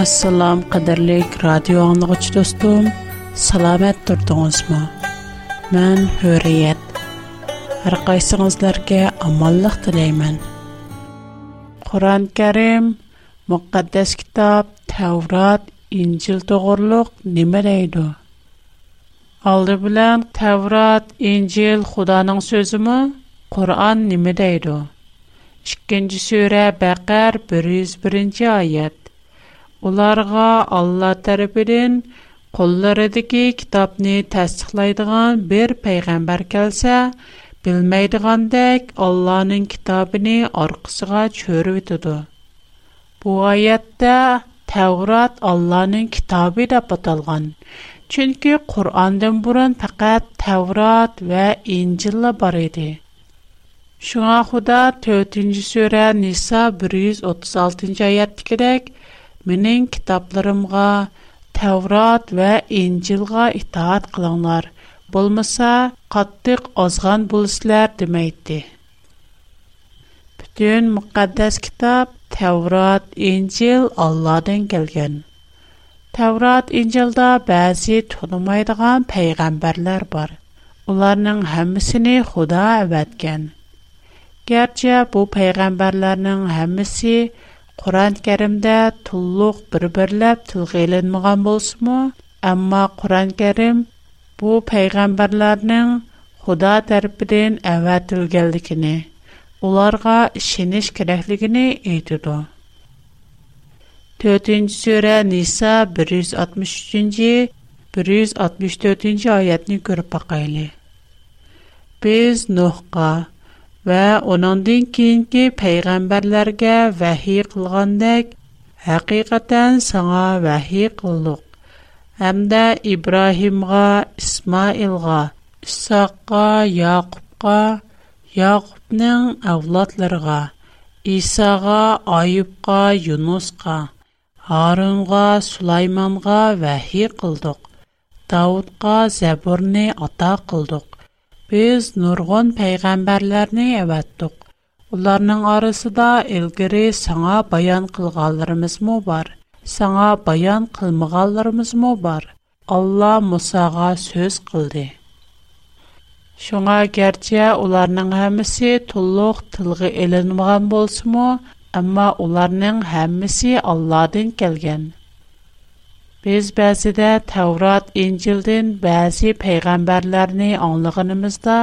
Assalom qadirlik radio anlıqçı dostum, salamat turdunuzmu? Mən Hürriyet. Hər qaysınızlarga amallıq diləyman. Quran-Karim, müqəddəs kitab, Tevrat, İncil toğırlıq nimə deydi? Aldı bilən Tevrat, İncil Xudanın sözümü, Quran nimə deydi? 2-ci surə Bəqər 101-ci ayət. ularga Алла tərəfindən qo'llaridagi kitobni tasdiqlaydigan bir payg'ambar kelsa, bilmaydigandek Allohning kitobini orqasiga cho'rib o'tadi. Bu oyatda Tavrat Allohning kitobi deb atalgan. Chunki Qur'ondan burun faqat Tavrat va Injillar bor edi. Шуңа Худа 4-нче сүре Ниса 136-нчы Менің китапларымға, Тәврат вә Инжилға итаат қылыңлар. Болмаса, қаттық озған болысылар демейді. Бүтін мұқаддәс китап Тәврат, Инжил Алладың келген. Тәврат, Инжилда бәзі тұнымайдыған пейғамбарлар бар. Оларның həmmісini Худа әвәткен. Gerçi bu peyğəmbərlərin həmmisi Qur'on Karimda tulluq bir-birlab tilga ilinmagan bo'lsa-mu, ammo Qur'on Karim bu payg'ambarlarning Xudo tarafidan avatilganligini, ularga ishonish kerakligini aytadi. 4-nji sura Nisa 163-nji 164-nji oyatni ko'rib baqayli. Biz Nuhqa va onundan keyingi payg'ambarlarga vahiy qilgandek haqiqatan sanga vahiy qildik hamda ibrohimga ismoilga isoqqa yoqubqa yoqubning avlodlariga isoga oyubqa yunusqa harunga sulaymonga vahiy qildik davudga zaburni ата qildik Biz nurg'un payg'ambarlarni avatdik. Ularning orasida ilgari sanga bayon qilganlarimizmi bor? Sanga bayon qilmaganlarimizmi bor? Alloh Musaga so'z qildi. Шуңа гәрчә уларның һәммәсе туллык тилгә эленмәгән булсымы, әмма уларның һәммәсе Алладан келгән. Biz bəzidə Təvrat, İncildən bəzi peyğəmbərlərini anlığınımızda,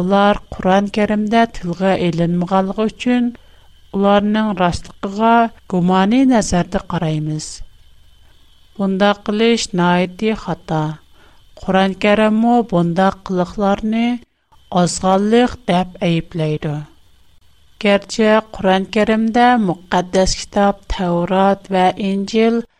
ular Quran-Kərimdə tilgə elinməganlığı üçün ularının rastlığına gumani nəzərdə qaraymız. Bunda qilish naiti xata. Quran-Kərimmo bunda qılıqlarını azğallıq dəb ayıplaydı. Gerçi Quran-Kərimdə müqəddəs kitab Təvrat və İncil –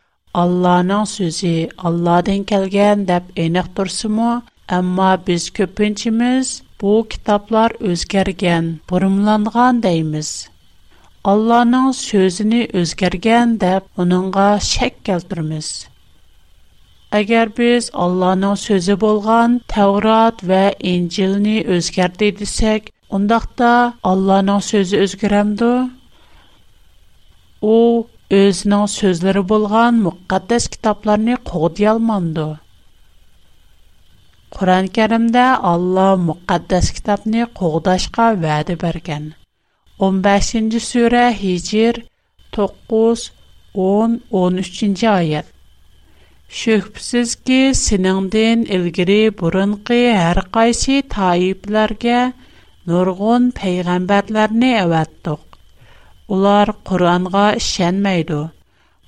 Allahның сөзі Allahdan келген деп eniq tursimu, ammo biz ko'pinchimiz bu kitoblar o'zgargan, burumlangan deymiz. Allahның so'zini o'zgargan deb uningga shak keltiramiz. Agar biz Allahның so'zi bo'lgan Tavrat va Injilni o'zgardi desak, undaqda Allahның so'zi o'zgaramdi? U özünün sözləri bolğan müqəddəs kitablarını qoğdiyalmandı. Qur'an-Kərimdə Allah müqəddəs kitabını qoğdaşqa vədə bərgən. 15-ci surə Hicr 9 10 13-cü ayət. Şübhəsiz ki, sinəndən ilgiri burunqi hər qaysi taiblərə nurgun peyğəmbərlərini əvətdiq. Ular Qur'onga ishonmaydi.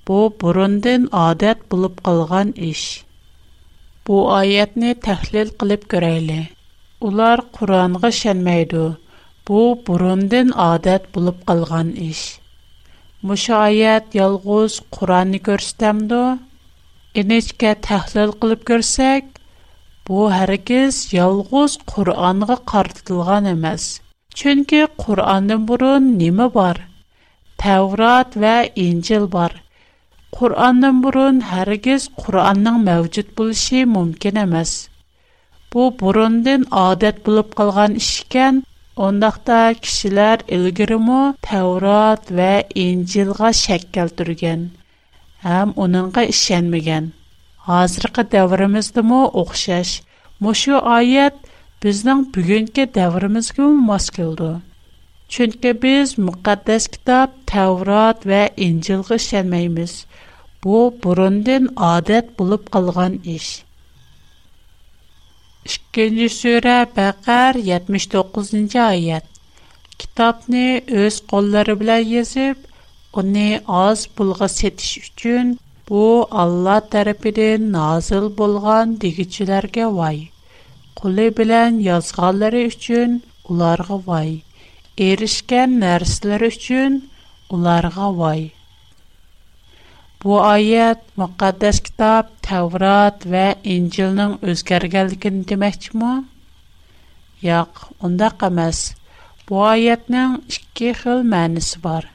Bu burundan odat bo'lib qolgan ish. Bu oyatni tahlil qilib ko'raylik. Ular Qur'onga ishonmaydi. Bu burundan odat bo'lib qolgan ish. Mushoyat ялгыз Qur'onni ko'rsatamdi. Inechka tahlil кылып ko'rsak, бу hargiz ялгыз Qur'onga картылган emas. Чөнки Qur'ondan burun nima бар? Тәврат ва Инҗил бар. Курандан бурын һәргиз Куранның мәвҗүд булышы мөмкин эмас. Бу бурындан адәт булып калган иш икән. Ондакта кишиләр илгиримо Тәврат ва Инҗилга шәк келтергән. һәм уныңга ишенмәгән. Хәзерге дәвримездәме охшаш. Мошу аят безнең бүгенге дәвримезгә мас келди. Чөнки без мөхәддәс китап Таврот ва Инҗилгә ишенмәйбез. Бу бурындан адәт булып калган иш. 2-нче сүре Бақар 79-нчы аят. Китапны өз қоллары белән язып, уни аз пулга сетиш өчен бу Алла тарафыдан назил булган дигичләргә вай. Кулы белән язганлары өчен уларга вай. erişkən nərslər üçün onlarga vay. Bu ayət müqəddəs kitab Tevrat və İncilin özgərgənligini deməkmi? Yox, onda qəməz. Bu ayətnin iki xil mənisi var.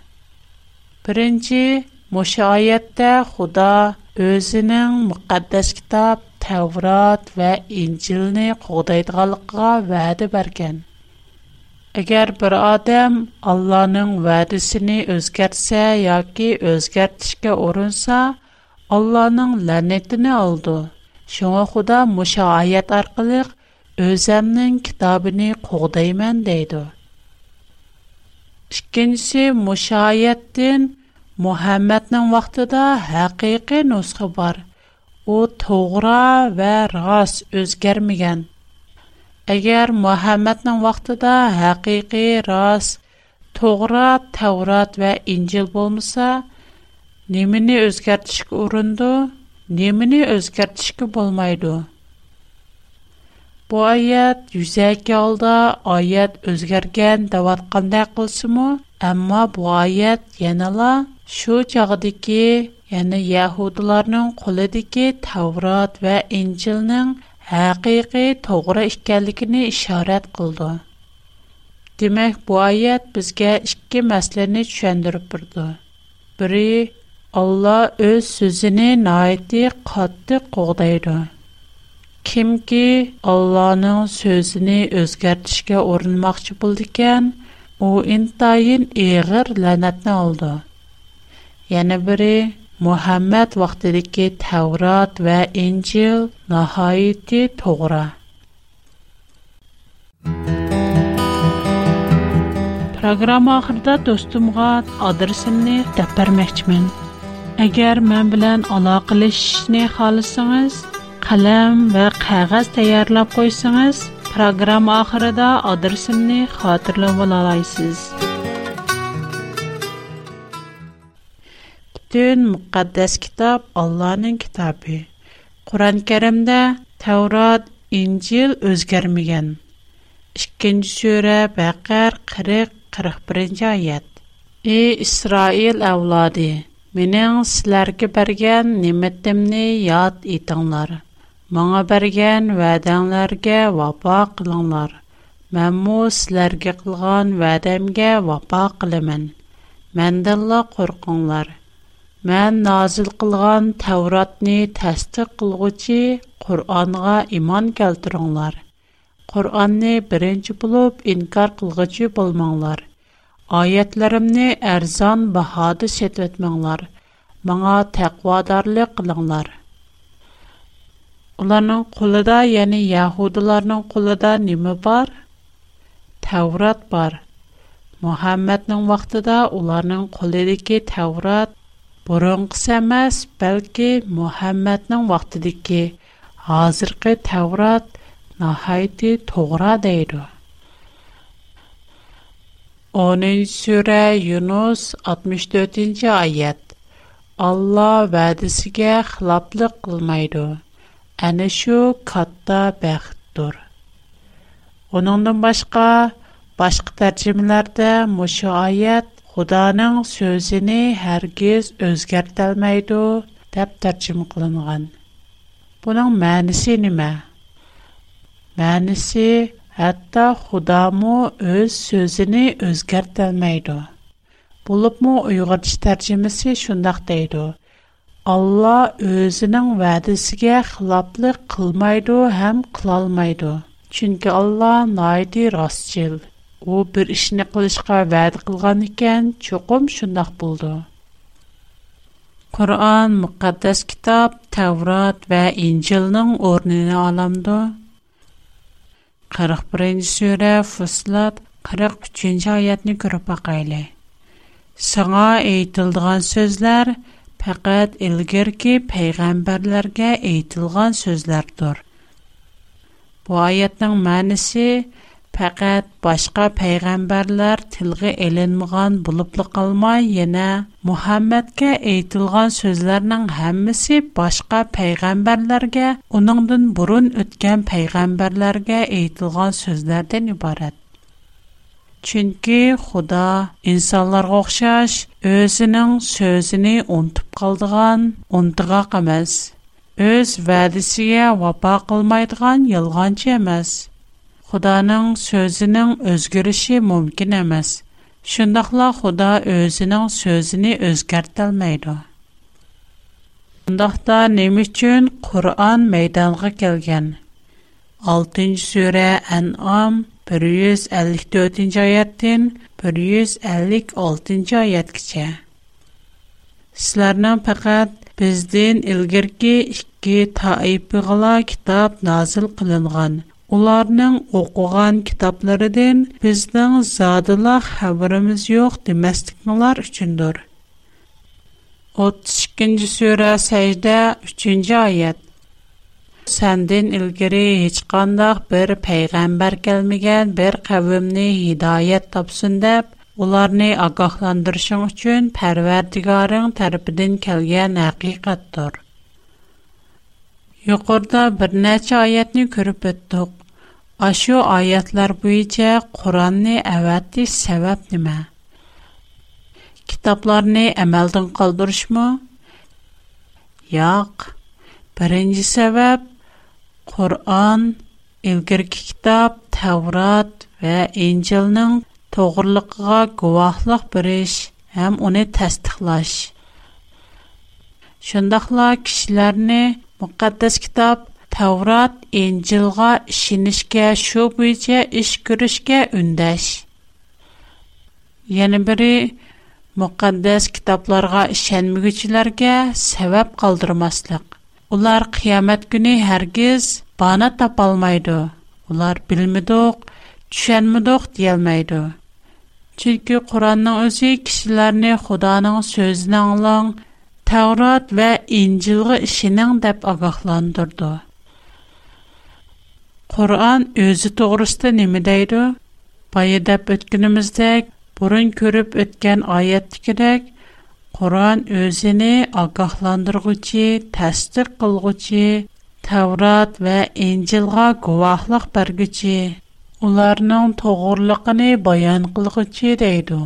Birinci, Moşa ayətdə Xuda özünün müqəddəs kitab Tevrat və İncilni qoğdaydıqalıqqa vədə bərgən. Əgər bir adam Allah'ın vədisini özgərtsə ya ki özgərtişkə orunsa, Allah'ın lənətini aldı. Şuna Xuda Moşa ayət arqılıq özəmnin kitabını qoğdaymən deydi. Ikkinchisi mushoyatdin Muhammadning vaqtida haqiqiy nusxa bor. U to'g'ri va rost o'zgarmagan. agar muhammadning vaqtida haqiqiy rost to'g'ri tavrat va injil bo'lmasa nimani o'zgartirishga urindi nimani o'zgartirishga bo'lmaydi. Bu oyat yuzaki olda oyat o'zgargan deyotganday qilsimu ammo bu oyat yanala shu chog'diki ya'ni yahudilarning qo'lidagi tavrat va injilning həqiqi toğra ikənligini işarət qıldı. Demək bu ayət bizə iki məsələni düşəndürüb birdi. Biri Allah öz sözünü nəhayət qattiq qoğdaydı. Kimki Allahның sözünü özgərtişkə orunmaqçı buldu ikən, o intayin eğir lənətni aldı. Yəni biri Muhammad vaqtidagi Tavrat va Injil nihoyati to'g'ri. Программа oxirida do'stimga adresimni тәп бермәкчмен. Әгәр мен белән алакалашышны халысыңыз, қалам ва кагаз таярлап койсаңыз, программа ахырда адресымны хатırlап ала. Бүтән мөхәддәс китап Аллаһның китабы. Qur'on Karimdə Tavrat, İncil özgərməyən. 2-ci surə Bəqər 40-41-ci ayət. Ey İsrail avladı, mənim sizlərə bərgən nemətімni yad etіңlər. Маңа бәргән вәдәңләргә вапа кылыңлар. Мен мо сезләргә кылган вәдәмгә вапа кылымын. Мәндәлла куркыңлар. Мен назил кылган Тавратны тәсдиқ кылгычы Кур'анга иман келтириңлар. Кур'анны беренче булып инкар кылгычы булмаңлар. Аятларымны әрзан баһада сетветмәңлар. Маңа тәкъвадарлык кылыңлар. Уларның кулыда, яни Яһудларның кулыда ниме бар? Таврат бар. Мухаммадның вакытында уларның кулыдагы burunqisi emas balki muhammadning vaqtidagi hozirgi tavrat nihoyatda to'g'ri deydi o'ninchi sura yunus oltmish to'rtinchi oyat olloh va'dasiga xiloflik qilmaydi ana shu katta baxtdir uningdan boshqa boshqa tarjimalarda mushu oyat Xudanın sözünü hərgiz özgərtəlməydi, dəb tərcüm qılınğan. Bunun mənisi nimə? Mənisi, hətta Xudamu öz sözünü özgərtəlməydi. Bulubmu Uyğurç tərcüməsi şundaq deydi. Allah özünün vədisiga xilaplıq qılmaydı, həm qılalmaydı. Çünki Allah naidi rastçıl u bir ishni qilishga va'da qilgan ekan cho'qim shundoq bo'ldi. Qur'on muqaddas kitob tavrat va injilning o'rnini olamdi. qirq birinchi sura fuslat qirq uchinchi oyatni ko'rib boqayli sanga aytildigan so'zlar faqat ilgirki payg'ambarlarga aytilgan so'zlardir. Bu oyatning ma'nisi Faqat башка payg'ambarlar tilga ilinmagan bo'libla калмай, яна Muhammadga aytilgan so'zlarning hammasi башка payg'ambarlarga, уныңдан burun үткән payg'ambarlarga aytilgan сүзләрдән iborat. Чөнки Худа инсанларга охшаш, өзенең сөзене унтып калдыган, унтыгак эмас. Өз вәдисигә вафа кылмайдыган ялганчы эмас. Xudoning so'zining o'zgarishi mumkin emas. Shundaqla Xudo o'zining so'zini o'zgartirmaydi. Shundaqda nima uchun Qur'on maydonga kelgan? 6-sura An'am 154-oyatdan 156-oyatgacha. Sizlarning faqat bizdan ilgirki ikki toifig'ala kitob nozil qilingan. ularning o'qigan kitoblaridan bizning zodila xabarimiz yo'q demasliklar uchundir 32-ci surə Səcdə 3-cü ayət. Səndən ilgiri heç qandaq bir peyğəmbər gəlməyən bir qəvmni hidayət tapsın deyə ularni ağaqlandırışın üçün Pərverdigarın tərəfindən gələn həqiqətdir. Yuqorda bir neçə ayətni görüb ötdük. Aşu ayətlər buyincə Quranni əvətiş səbəb nimə? Kitaplarni əməldən qaldırışmı? Yoq. Birinci səbəb Quran, ilgirki kitab Tevrat və İncilnin toğruluğuna guvahlıq biriş, həm onu təsdiqlaş. Şundaqla kişilərni müqəddəs kitab Tevrat, İncil'a işinişke, шу буенча эш күрешкә ündeş. Yeni бере muqaddas китапларга ishonmaguvchilarga sabab qoldirmaslik Улар qiyomat көне һәргиз бана topolmaydi Улар bilmidiq tushunmidiq deyolmaydi Чөнки qur'onning o'zi кешеләрне xudoning so'zini anglang tavrat va injilga ishining дип ogohlantirdi Qur'on o'zi to'g'risida nima deydi? Boya deb o'tganimizdek, burun ko'rib o'tgan oyatdagidek, Qur'on o'zini ogohlantirg'uchi, tasdiq qilg'uchi, Tavrat va Injilga guvohlik berguchi, ularning to'g'riliqini bayon qilg'uchi deydi.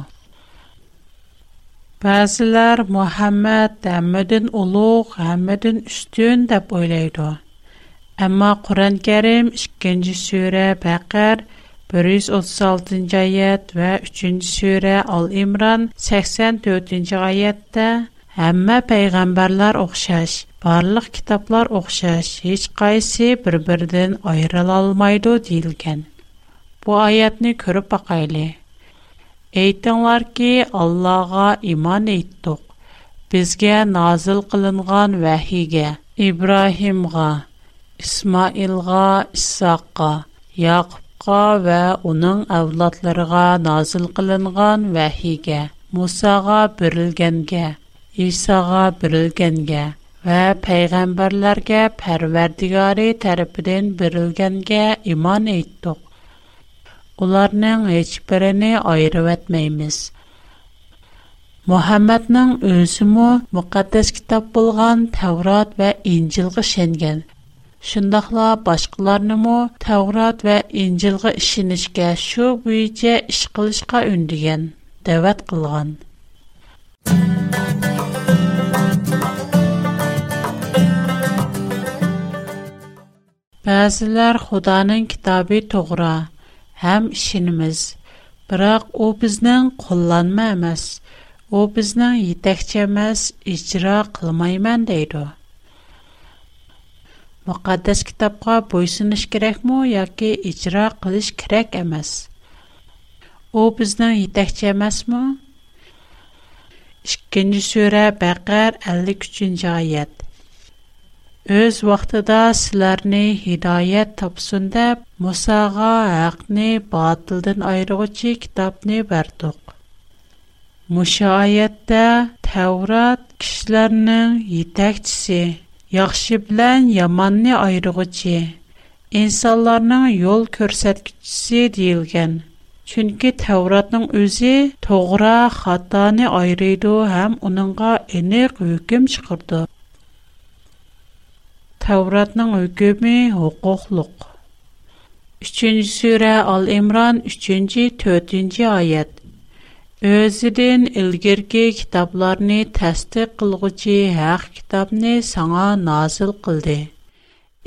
Ba'zilar Muhammad hammadan ulug', hammadan ustun deb o'ylaydi. Әмма Qur'on Karim 2-нче сүре Бақар 136-нчы аят ва 3-нче сүре Ал-Имран 84-нчы аятта Hamma payg'ambarlar o'xshash, barliq kitoblar o'xshash, hech qaysi bir-biridan ayrila olmaydi deyilgan. Bu oyatni ko'rib baqayli. Aytinglarki, Allohga iymon etdik. Bizga nozil qilingan vahiga, Ibrohimga, İsmailға, İsaqqa, Yaqubqa və onun avladlarına nazil qılınğan vəhiyyə, Musağa birilgəngə, İsa'ğa birilgəngə və peyğəmbərlərə Pərverdigari tərəfindən birilgəngə iman etdik. Onların heç birini ayırıb etməyimiz. Muhammedның özümü müqəddəs kitab bolğan Tevrat və İncilgə şengen shundoqla boshqalarnimi Tavrat va Injilga ishonishga shu bo'yicha ish qilishga undigan, da'vat qilgan. Ba'zilar Xudoning kitobi to'g'ri, ham ishonimiz, biroq u bizning qo'llanma emas, u bizning yetakchi emas, ijro qilmayman deydi. Muqaddas kitobga bo'ysunish kerakmi yoki ijro qilish kerak emas? U bizning yetakchi emasmi? 2-ci surə Bəqər 53-cü ayət. Öz vaxtında sizlərni hidayət tapsın deyə Musağa haqqni batıldan ayırğıcı kitabni verdik. Muşa ayətdə Təvrat kişilərinin yetəkçisi, yaxşı bilən yamanni ayırğıcı, insanların yol göstərgücüsü deyilgan. Çünki Təvratның özü toğra xatani ayrıydı həm onunğa eniq hökm çıxırdı. Təvratның hökmü hüquqluq. 3-cü surə Al-İmran 3-cü 4-cü ayət. Özüdən ilgirki kitablarını təsdiq qılğıcı haq kitabını sana nazil qıldı.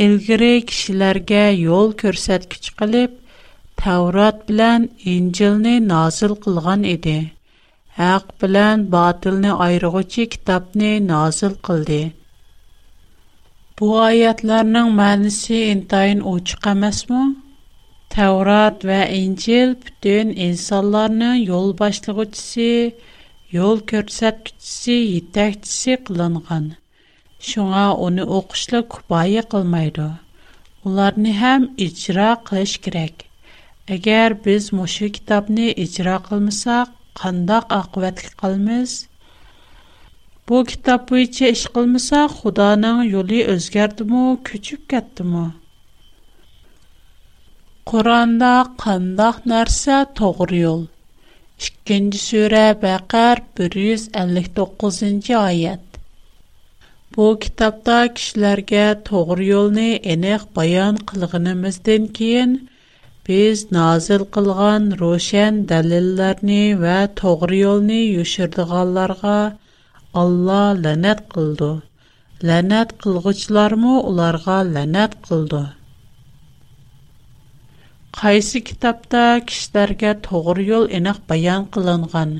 İlgiri kişilərə yol göstərgüç qılıb Tavrat bilan Injilni nazil qilgan edi. Haq bilan batilni ayırğıcı kitabni nazil qildi. Bu oyatlarning mənası intayin uçuq emasmı? Tavrat va Injil butun insonlarning yo'l boshlag'uvchisi, yo'l ko'rsatuvchisi, yetakchisi qilingan. Shunga uni o'qishla kifoya qilmaydi. Ularni ham ijro qilish kerak. Әгәр без мошы китапны иҗра кылмасак, кандак акыбәткә калмыз? Бу китап буенча эш кылмасак, Худаның юлы өзгәрдеме, көчүп кеттеме? Qur'onda qandaq narsa to'g'ri yo'l? 2-nji sura Baqar 159-oyat. Bu kitobda kishilarga to'g'ri yo'lni aniq bayon qilganimizdan keyin biz nozil qilgan ro'shan dalillarni va to'g'ri yo'lni yushirdiganlarga Alloh la'nat qildi. La'nat qilg'uchilarmi ularga la'nat qildi. Қайсы китапта кишләргә to'g'ri юл aniq баян кылынган?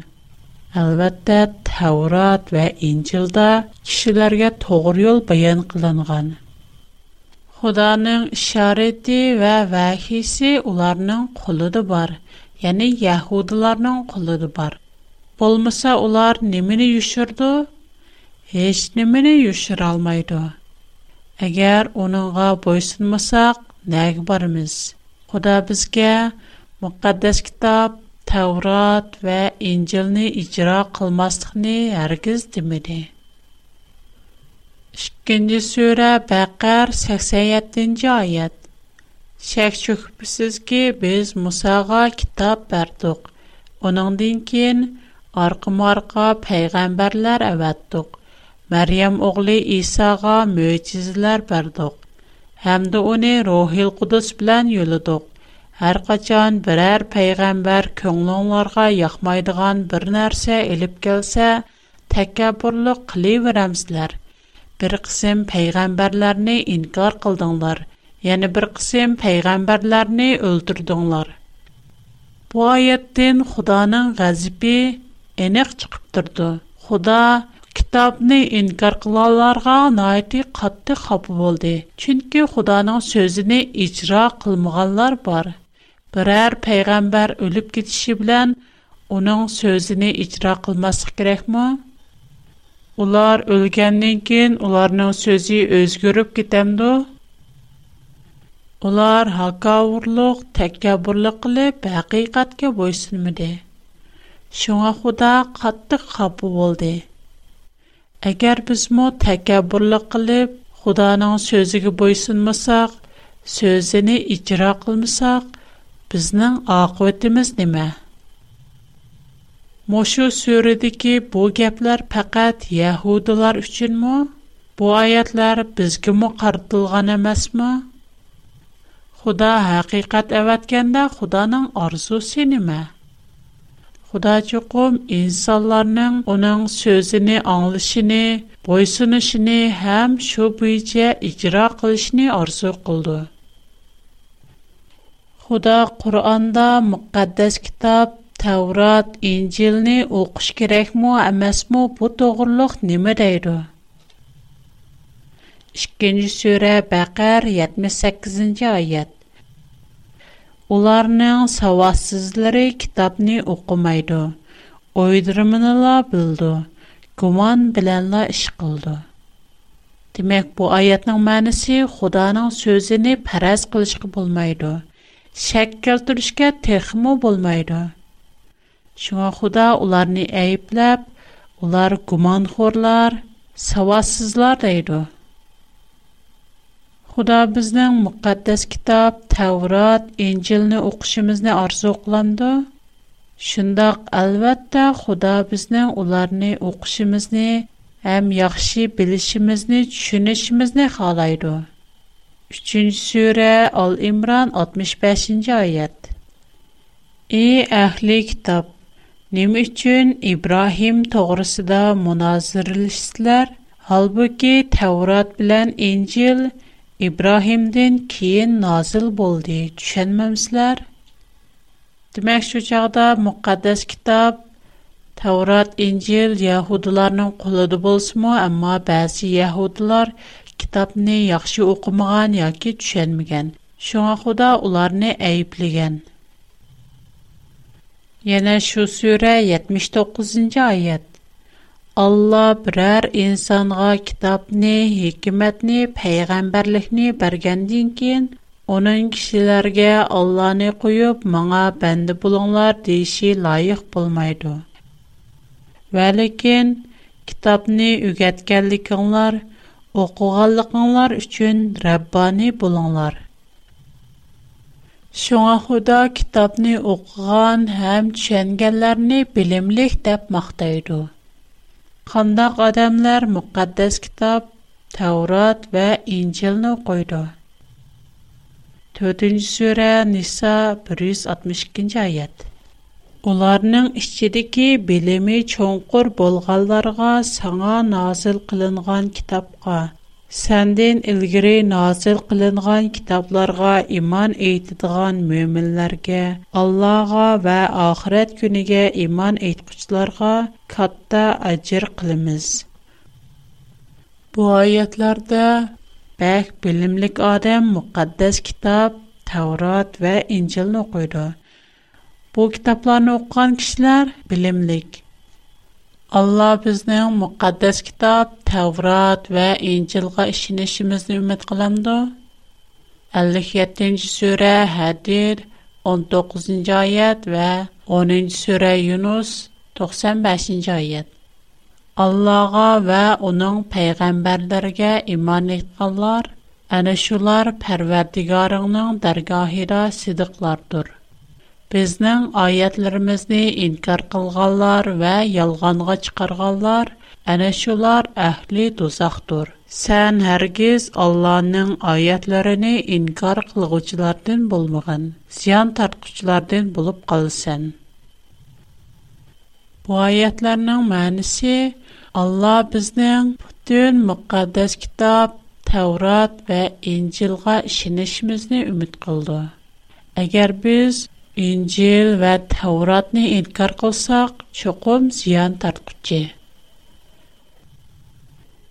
Әлбәттә, Таурат va Инҗилдә кишләргә to'g'ri юл баян кылынган. Xudoning ishorati va vahisi уларның qo'lida бар, ya'ni яһудларның qo'lida бар. Bo'lmasa улар nimani yushirdi? Hech nimani yushira olmaydi. Әгәр uningga bo'ysunmasak, nag bormiz? Xuda bizə müqəddəs kitab, Tevrat və İncilni icra qılmaslıqni hərgiz demedi. 2-ci surə Bəqər 87-ci ayət. Şək şübhəsiz ki, biz Musağa kitab bərdik. Onundan keyin arqa-marqa peyğəmbərlər əvətdik. Məryəm oğlu İsa'ğa möcüzələr bərdik. Həm də onu Ruhul Qudus bilən yoluduq. Hər qaçan birər peyğəmbər köңlünlərə yaxmaydıgan bir нәрсә elib gəlsə, təkəbbürlük qılıveramsızlar. bir qism payg'ambarlarni inkor qildinglar, yana bir qism payg'ambarlarni o'ldirdinglar. Bu oyatdan Xudoning g'azibi aniq chiqib turdi. Xudo kitobni inkor qilganlarga noiti qattiq xafa bo'ldi. Chunki Xudoning so'zini ijro qilmaganlar bor. Biror payg'ambar o'lib ketishi bilan uning so'zini ijro qilmaslik kerakmi? Ular o'lgandan keyin ularning so'zi o'zgarib ketamdi Ular hakavurluq, takabburlik qilib haqiqatga boysunmadı. shunga xudo qattiq xafa bo'ldi Әгәр безмо тәкәббурлык кылып, Худаның сөзиге буйсынмасак, сөзене иҗра кылмасак, безнең акыбетimiz нимә? Мошу сүредәге бу гәпләр фақат яһудлар өченме? Bu ayətlər bizə mə qartılğan emasmı? Xuda həqiqət əvətkəndə Xudanın arzusu nədir? Худа чукым инсанларның оның сөзіне аңлышыны, бойсынышыны һәм шу буйча иҗра кылышны арзу кылды. Худа Кур'анда муқаддас китап Tavrat, İncilni oxuş kerakmi, emasmi? Bu to'g'riliq nima deydi? 2-ci surə Bəqər 78-ci ayət. Ularning savadsizlari kitobni o'qimaydi. O'ydirmini la bildi. gumon bilanla ish qildi. Demak, bu oyatning ma'nosi Xudoning so'zini faraz qilishga bo'lmaydi. Shak keltirishga texmo bo'lmaydi. Shunga Xudo ularni ayblab, ular gumonxo'rlar, savodsizlar deydi. Xudo bizning muqaddas kitob, Tavrat, Injilni o'qishimizni orzu qiladi. Shundoq albatta Xudo bizning ularni o'qishimizni ham yaxshi bilishimizni, tushunishimizni xohlaydi. 3-sura Al-Imron 65-oyat. Ey ahli kitob, nima uchun Ibrohim to'g'risida munoziralashsizlar? Halbuki Tavrat bilan Injil İbrahimdən keyin nazil boldi. Düşənməmsizlər? Demək şu çağda müqəddəs kitab Tavrat, İncil Yahudilərinin qolunda bolsunmu, amma bəzi Yahudilar kitabni yaxşı oxumağan yoki düşənməyən. Şuna Xuda ularni ayıplagan. Yana şu surə 79-cı ئاللا بىرەر ئىنسانغا كىتابنى، ھېكمەتنى، پەيغەمبەرلىكنى بەرگەندىن كېيىن، ئۇنىڭ كىشىلەرگە ئاللانى قويۇپ ماڭا بەندە بولۇڭلار دېيىشى لايىق بولمايدۇ. ۋەلىكىن kitobni ئۆگەتكەنلىكىڭلار، ئوقۇغانلىقىڭلار ئۈچۈن رەببانى بولۇڭلار. شۇڭا خۇدا kitobni ئوقۇغان ھەم چۈشەنگەنلەرنى بىلىملىك دەپ ماختايدۇ. قانداق odamlar muqaddas kitob Tavrot va Injilni o'qiydi? 4-sura Nisa 162-oyat. Ularning ichidagi bilimi cho'nqur bo'lganlarga, sanga nozil qilingan kitobqa Сәндин илгири назил кылынган китапларга иман әйтидиган мөминләргә, Аллага ва ахирет күнегә иман әйткүчләргә катта аҗр кылабыз. Бу аятларда бәк билимлек адам мукаддас китап, Таврот ва Инҗилне укыйды. Бу китапларны укыган кишләр билимлек. Allah bizning muqaddas kitob Tavrat va Injilga ishonishimizni umid qilamdi. 57-sura Hadid 19-oyat va 10-sura Yunus 95-oyat. Allohga va uning payg'ambarlariga iymon etganlar ana shular Parvardigoringning dargohida sidiqlardir. Bizning oyatlarimizni inkor qilganlar va yolg'onga chiqarganlar ana shular ahli do'zaxdir. Sen hargiz Allohning oyatlarini inkor qilguvchilardan bo'lmagan, ziyon tortquchilardan bo'lib qolsan. Bu oyatlarning ma'nosi Alloh bizning butun muqaddas kitob, Tavrat va Injilga ishonishimizni umid qildi. Agar biz İncil və Tevratni inkar qılsaq, çoxum ziyan tartquchi.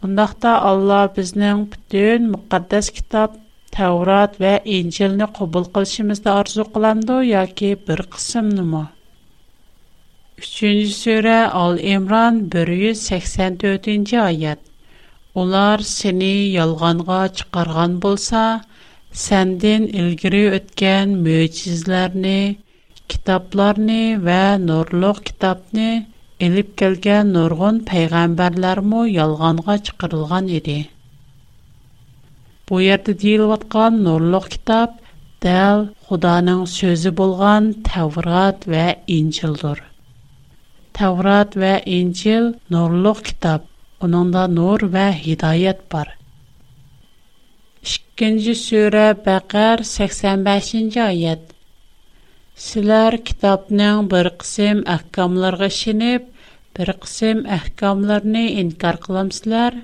Bundaqda Allah bizning bütün müqəddəs kitab Tevrat və İncilni qəbul qilishimizni arzu qilamdı yoki bir qismini? 3-cü surə Al-İmran 184-cü ayət. Ular seni yalğanğa çıxarğan bolsa, səndən ilgiri ötən möcüzələri, kitablarını və nurluq kitabni elib gələn nurgun peyğəmbərlərmü yalğanğa çıxırılğan idi. Bu yerdə deyilətqan nurluq kitab dəl Xudanın sözü bolğan Tevrat və İncildir. Tevrat və İncil nurluq kitab. Onunda nur və hidayət var. 2-ci surə Bəqər 85-нче аят. Sizlər kitabның бер qism əhkamlarına şinib, бер qism əhkamlarını инкар qılamsızlar.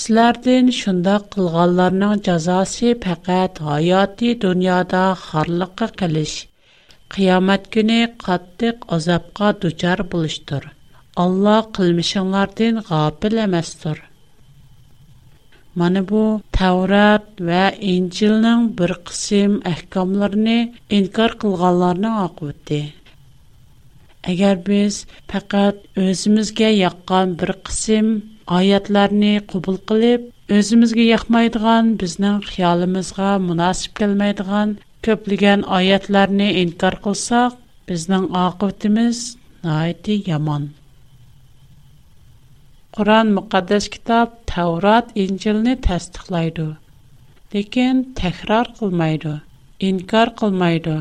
Sizlərdən şundaq кылганларның cəzası фақат hayati dünyada харлыкка qilish, qiyamət günü qattiq azabqa duçar buluşdur. Алла qılmışınlardan qapil emasdır. Mana бу Таурат və İncilnin бер кысым әхкамларын инкар кылганларның aqıbəti. Әгәр без faqat özümüzə yaqqan бер кысым ayətlərini qəbul qılıb, özümüzə yaxmaydigan, безнең xiyalımızga münasib kelmaydigan köplügən ayətlərini инкар qılsaq, безнең aqibətimiz nəhayət яман. Qur'on muqaddas kitob Tavrat, İncilni tasdiqlaydi, Lekin təkrar qilmaydi, inkar qilmaydi.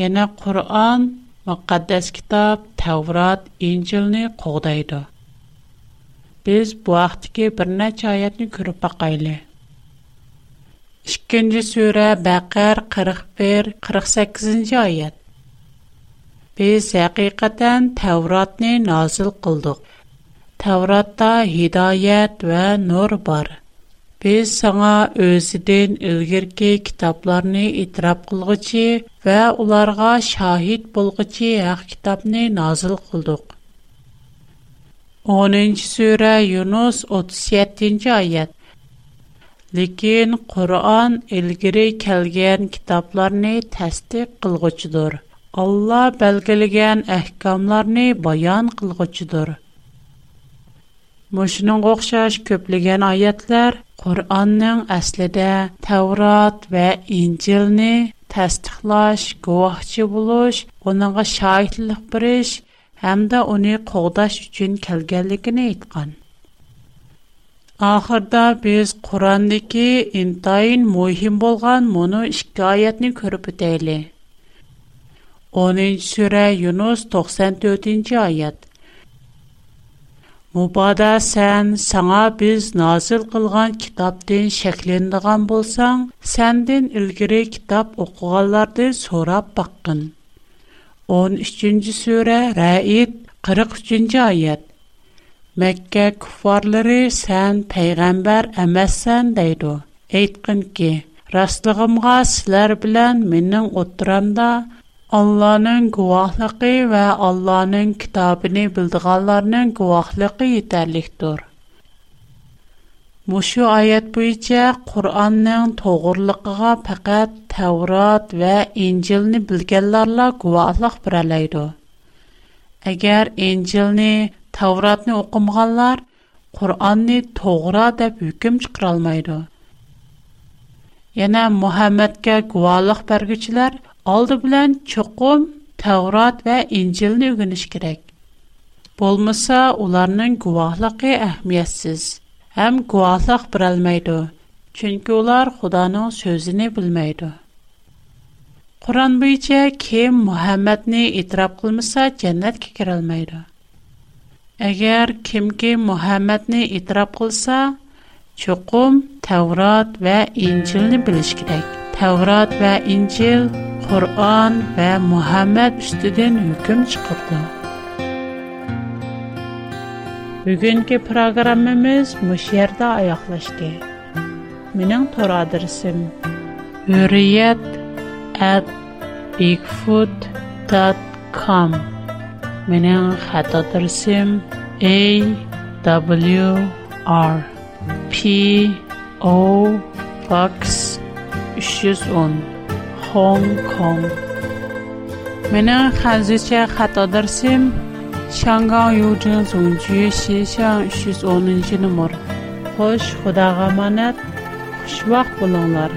Yana Qur'on muqaddas kitob Tavrat, İncilni qo'g'daydi. Biz bu vaqtdagi bir neçə oyatni görüb baxaylı. 2-ci surə Bəqər 41-48-ci ayət. Biz həqiqətən Tavratni nazil qıldıq. Təvratda hidayət və nur var. Biz sana özüdən ilgirki kitablarını itiraf qılğıcı və onlarga şahid bolğıcı haq kitabni nazil qıldıq. 10-cu surə Yunus 37-ci ayət. Lekin Qur'on ilgiri kelgan kitoblarni tasdiq qilg'uchidir. Alloh belgilagan ahkomlarni bayon qilg'uchidir. Мошының оқшаш көплеген аятлар Qur'onning aslida Tavrat va Injilni tasdiqlash, guvohchi bo'lish, uningga shohidlik berish hamda uni qo'g'dash uchun kelganligini aytgan. Oxirda biz Qur'ondagi intayin muhim bo'lgan mono ikki oyatni ko'rib o'taylik. 10-sura Yunus 94-oyat. Мубада сән саңа biz назил qilgan kitobdan shaklanadigan bo'lsang, сәндән ilgari kitob o'qiganlardan so'rab baqqin. 13-ci surə Rəid 43-cü ayət. Məkkə küffarları sən peyğəmbər əməssən deydi. Aytqın ki, rastlığımğa sizlər bilən mənim oturamda Allah'ın guvahlıqı ve Allah'ın kitabını bildiğanlarının guvahlıqı yeterlikdir. Muşu ayet boyunca Kur'an'ın toğurluğuna fakat Tevrat ve İncil'ni bilgenlerle guvahlık bireleydi. Eğer İncil'ni, Tevrat'ni okumganlar, Kur'an'ni toğra deb hüküm çıkaralmaydı. Yana Muhammed'ge guvahlık bergüçüler Алды aldı bilan çoqum Tavrat və İncilni öyrəniş kerak. Bolmasa onların guvahlığı əhmiyyətsiz, həm guvahlıq birəlməydi. Çünki onlar Xudanın sözünü bilməydi. Quran boyunca kim Muhammədni itiraf qılmasa cənnətə girə bilməydi. Əgər kimki Muhammədni itiraf qılsa, çoxum Tevrat və İncilni biliş kerak. Tevrat və İncil Qur'on va Muhammad ustidan hukm chiqibdi. Bugungi programmamiz mush yerda oyoqlashdi. Mening tor adresim hurriyet@bigfoot.com. Mening xat adresim a w r p o box 310 Hong Kong. Mening hazırcha xato darsim Şangan Yujin Zongju Xishan 310-numur. Xo'sh, Xudoga amonat. Xushvaqt bo'linglar.